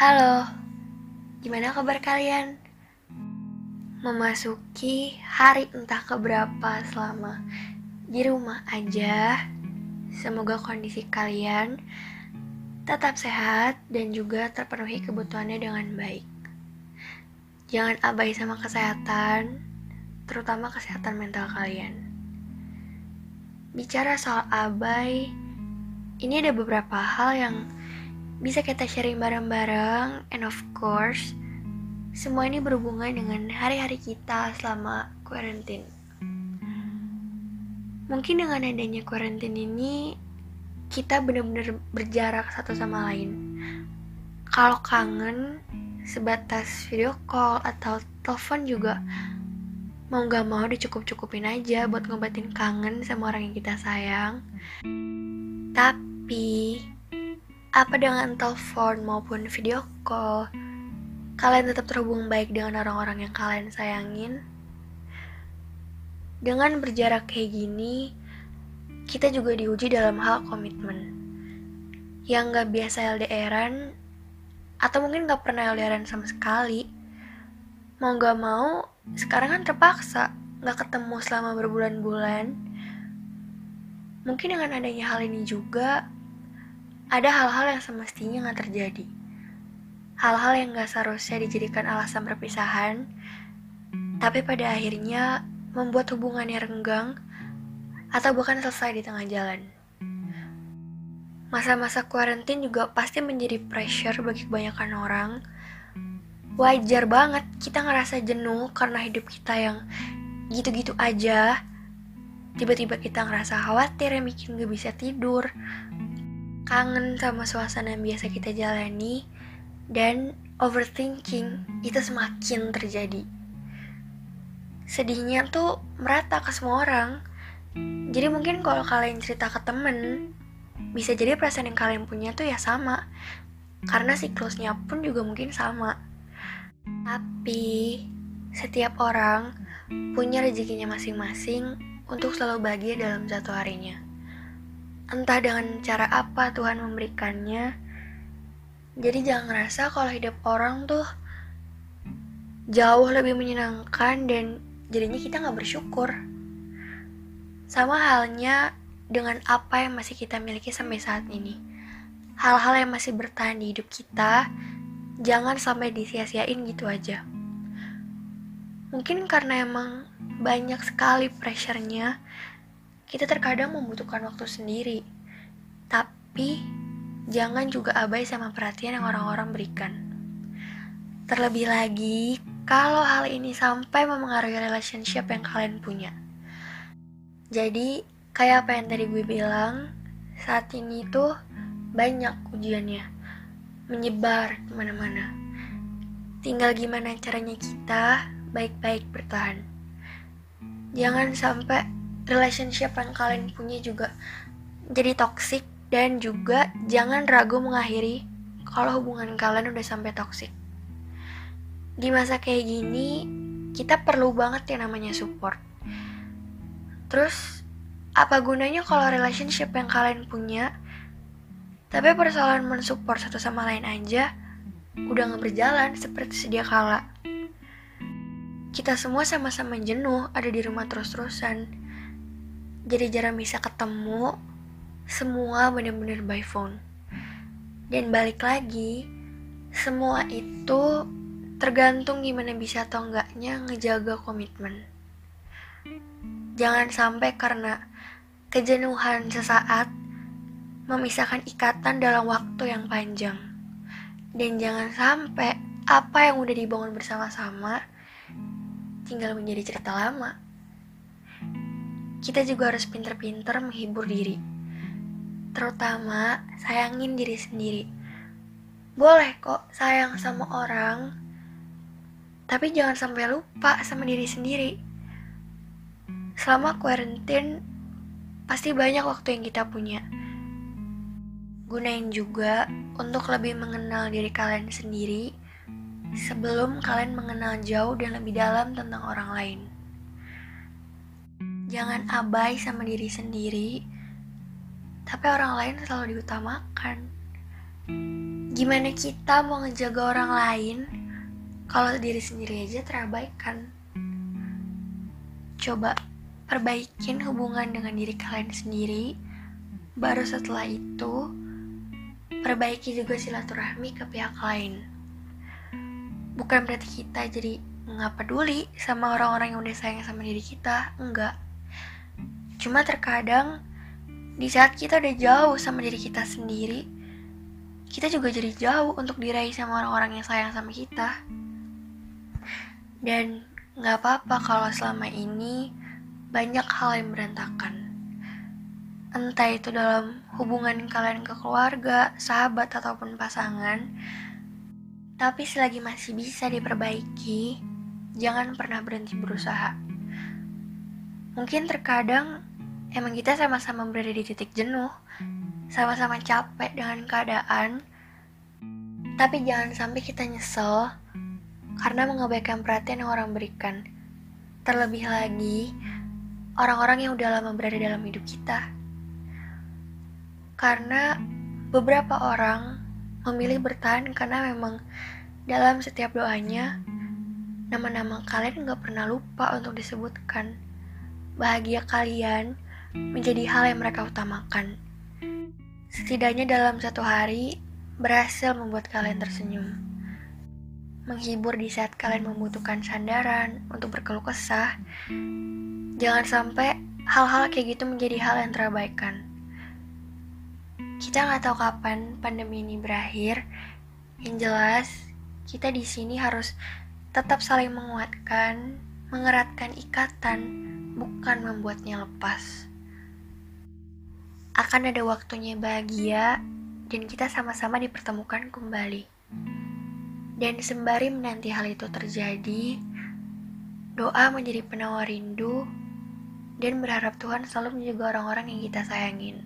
Halo, gimana kabar kalian? Memasuki hari entah keberapa selama di rumah aja. Semoga kondisi kalian tetap sehat dan juga terpenuhi kebutuhannya dengan baik. Jangan abai sama kesehatan, terutama kesehatan mental kalian. Bicara soal abai, ini ada beberapa hal yang bisa kita sharing bareng-bareng and of course semua ini berhubungan dengan hari-hari kita selama quarantine. Mungkin dengan adanya quarantine ini kita benar-benar berjarak satu sama lain. Kalau kangen sebatas video call atau telepon juga mau gak mau dicukup-cukupin aja buat ngobatin kangen sama orang yang kita sayang. Tapi apa dengan telepon maupun video call, kalian tetap terhubung baik dengan orang-orang yang kalian sayangin? Dengan berjarak kayak gini, kita juga diuji dalam hal komitmen. Yang gak biasa LDRan, atau mungkin gak pernah LDRan sama sekali. Mau gak mau, sekarang kan terpaksa gak ketemu selama berbulan-bulan. Mungkin dengan adanya hal ini juga, ada hal-hal yang semestinya nggak terjadi. Hal-hal yang gak seharusnya dijadikan alasan perpisahan, tapi pada akhirnya membuat hubungannya renggang atau bahkan selesai di tengah jalan. Masa-masa kuarantin juga pasti menjadi pressure bagi kebanyakan orang. Wajar banget kita ngerasa jenuh karena hidup kita yang gitu-gitu aja. Tiba-tiba kita ngerasa khawatir yang bikin gak bisa tidur, kangen sama suasana yang biasa kita jalani dan overthinking itu semakin terjadi. Sedihnya tuh merata ke semua orang. Jadi mungkin kalau kalian cerita ke temen, bisa jadi perasaan yang kalian punya tuh ya sama. Karena siklusnya pun juga mungkin sama. Tapi setiap orang punya rezekinya masing-masing untuk selalu bahagia dalam satu harinya entah dengan cara apa Tuhan memberikannya. Jadi jangan ngerasa kalau hidup orang tuh jauh lebih menyenangkan dan jadinya kita nggak bersyukur. Sama halnya dengan apa yang masih kita miliki sampai saat ini. Hal-hal yang masih bertahan di hidup kita, jangan sampai disia-siain gitu aja. Mungkin karena emang banyak sekali pressure-nya, kita terkadang membutuhkan waktu sendiri, tapi jangan juga abai sama perhatian yang orang-orang berikan. Terlebih lagi, kalau hal ini sampai memengaruhi relationship yang kalian punya. Jadi, kayak apa yang tadi gue bilang, saat ini tuh banyak ujiannya, menyebar ke mana-mana. Tinggal gimana caranya kita baik-baik bertahan. Jangan sampai relationship yang kalian punya juga jadi toxic dan juga jangan ragu mengakhiri kalau hubungan kalian udah sampai toxic. Di masa kayak gini, kita perlu banget yang namanya support. Terus, apa gunanya kalau relationship yang kalian punya, tapi persoalan mensupport satu sama lain aja udah gak berjalan seperti sedia kala. Kita semua sama-sama jenuh ada di rumah terus-terusan jadi jarang bisa ketemu. Semua bener-bener by phone. Dan balik lagi semua itu tergantung gimana bisa atau enggaknya ngejaga komitmen. Jangan sampai karena kejenuhan sesaat memisahkan ikatan dalam waktu yang panjang. Dan jangan sampai apa yang udah dibangun bersama-sama tinggal menjadi cerita lama kita juga harus pinter-pinter menghibur diri. Terutama sayangin diri sendiri. Boleh kok sayang sama orang, tapi jangan sampai lupa sama diri sendiri. Selama quarantine, pasti banyak waktu yang kita punya. Gunain juga untuk lebih mengenal diri kalian sendiri sebelum kalian mengenal jauh dan lebih dalam tentang orang lain. Jangan abai sama diri sendiri, tapi orang lain selalu diutamakan. Gimana kita mau ngejaga orang lain kalau diri sendiri aja terabaikan? Coba perbaikin hubungan dengan diri kalian sendiri. Baru setelah itu, perbaiki juga silaturahmi ke pihak lain. Bukan berarti kita jadi nggak peduli sama orang-orang yang udah sayang sama diri kita, enggak. Cuma terkadang di saat kita udah jauh sama diri kita sendiri, kita juga jadi jauh untuk diraih sama orang-orang yang sayang sama kita. Dan gak apa-apa kalau selama ini banyak hal yang berantakan. Entah itu dalam hubungan kalian ke keluarga, sahabat, ataupun pasangan. Tapi selagi masih bisa diperbaiki, jangan pernah berhenti berusaha. Mungkin terkadang emang kita sama-sama berada di titik jenuh, sama-sama capek dengan keadaan, tapi jangan sampai kita nyesel karena mengabaikan perhatian yang orang berikan. Terlebih lagi, orang-orang yang udah lama berada dalam hidup kita. Karena beberapa orang memilih bertahan karena memang dalam setiap doanya, nama-nama kalian gak pernah lupa untuk disebutkan. Bahagia kalian menjadi hal yang mereka utamakan. Setidaknya dalam satu hari, berhasil membuat kalian tersenyum. Menghibur di saat kalian membutuhkan sandaran untuk berkeluh kesah. Jangan sampai hal-hal kayak gitu menjadi hal yang terabaikan. Kita nggak tahu kapan pandemi ini berakhir. Yang jelas, kita di sini harus tetap saling menguatkan, mengeratkan ikatan, bukan membuatnya lepas akan ada waktunya bahagia dan kita sama-sama dipertemukan kembali. Dan sembari menanti hal itu terjadi, doa menjadi penawar rindu dan berharap Tuhan selalu menjaga orang-orang yang kita sayangin.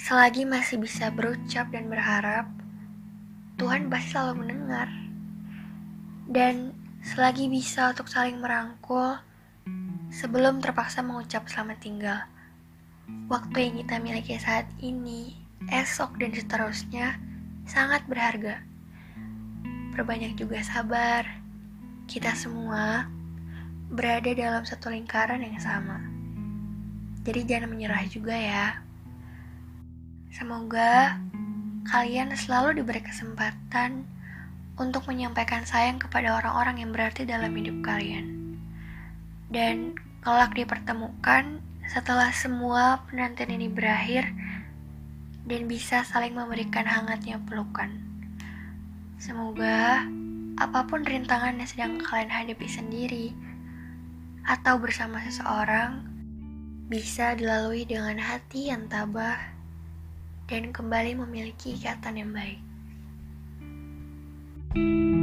Selagi masih bisa berucap dan berharap, Tuhan pasti selalu mendengar. Dan selagi bisa untuk saling merangkul, sebelum terpaksa mengucap selamat tinggal waktu yang kita miliki saat ini, esok, dan seterusnya sangat berharga. Perbanyak juga sabar. Kita semua berada dalam satu lingkaran yang sama. Jadi jangan menyerah juga ya. Semoga kalian selalu diberi kesempatan untuk menyampaikan sayang kepada orang-orang yang berarti dalam hidup kalian. Dan kelak dipertemukan setelah semua penantian ini berakhir dan bisa saling memberikan hangatnya pelukan. Semoga apa pun rintangan yang sedang kalian hadapi sendiri atau bersama seseorang bisa dilalui dengan hati yang tabah dan kembali memiliki ikatan yang baik. thank you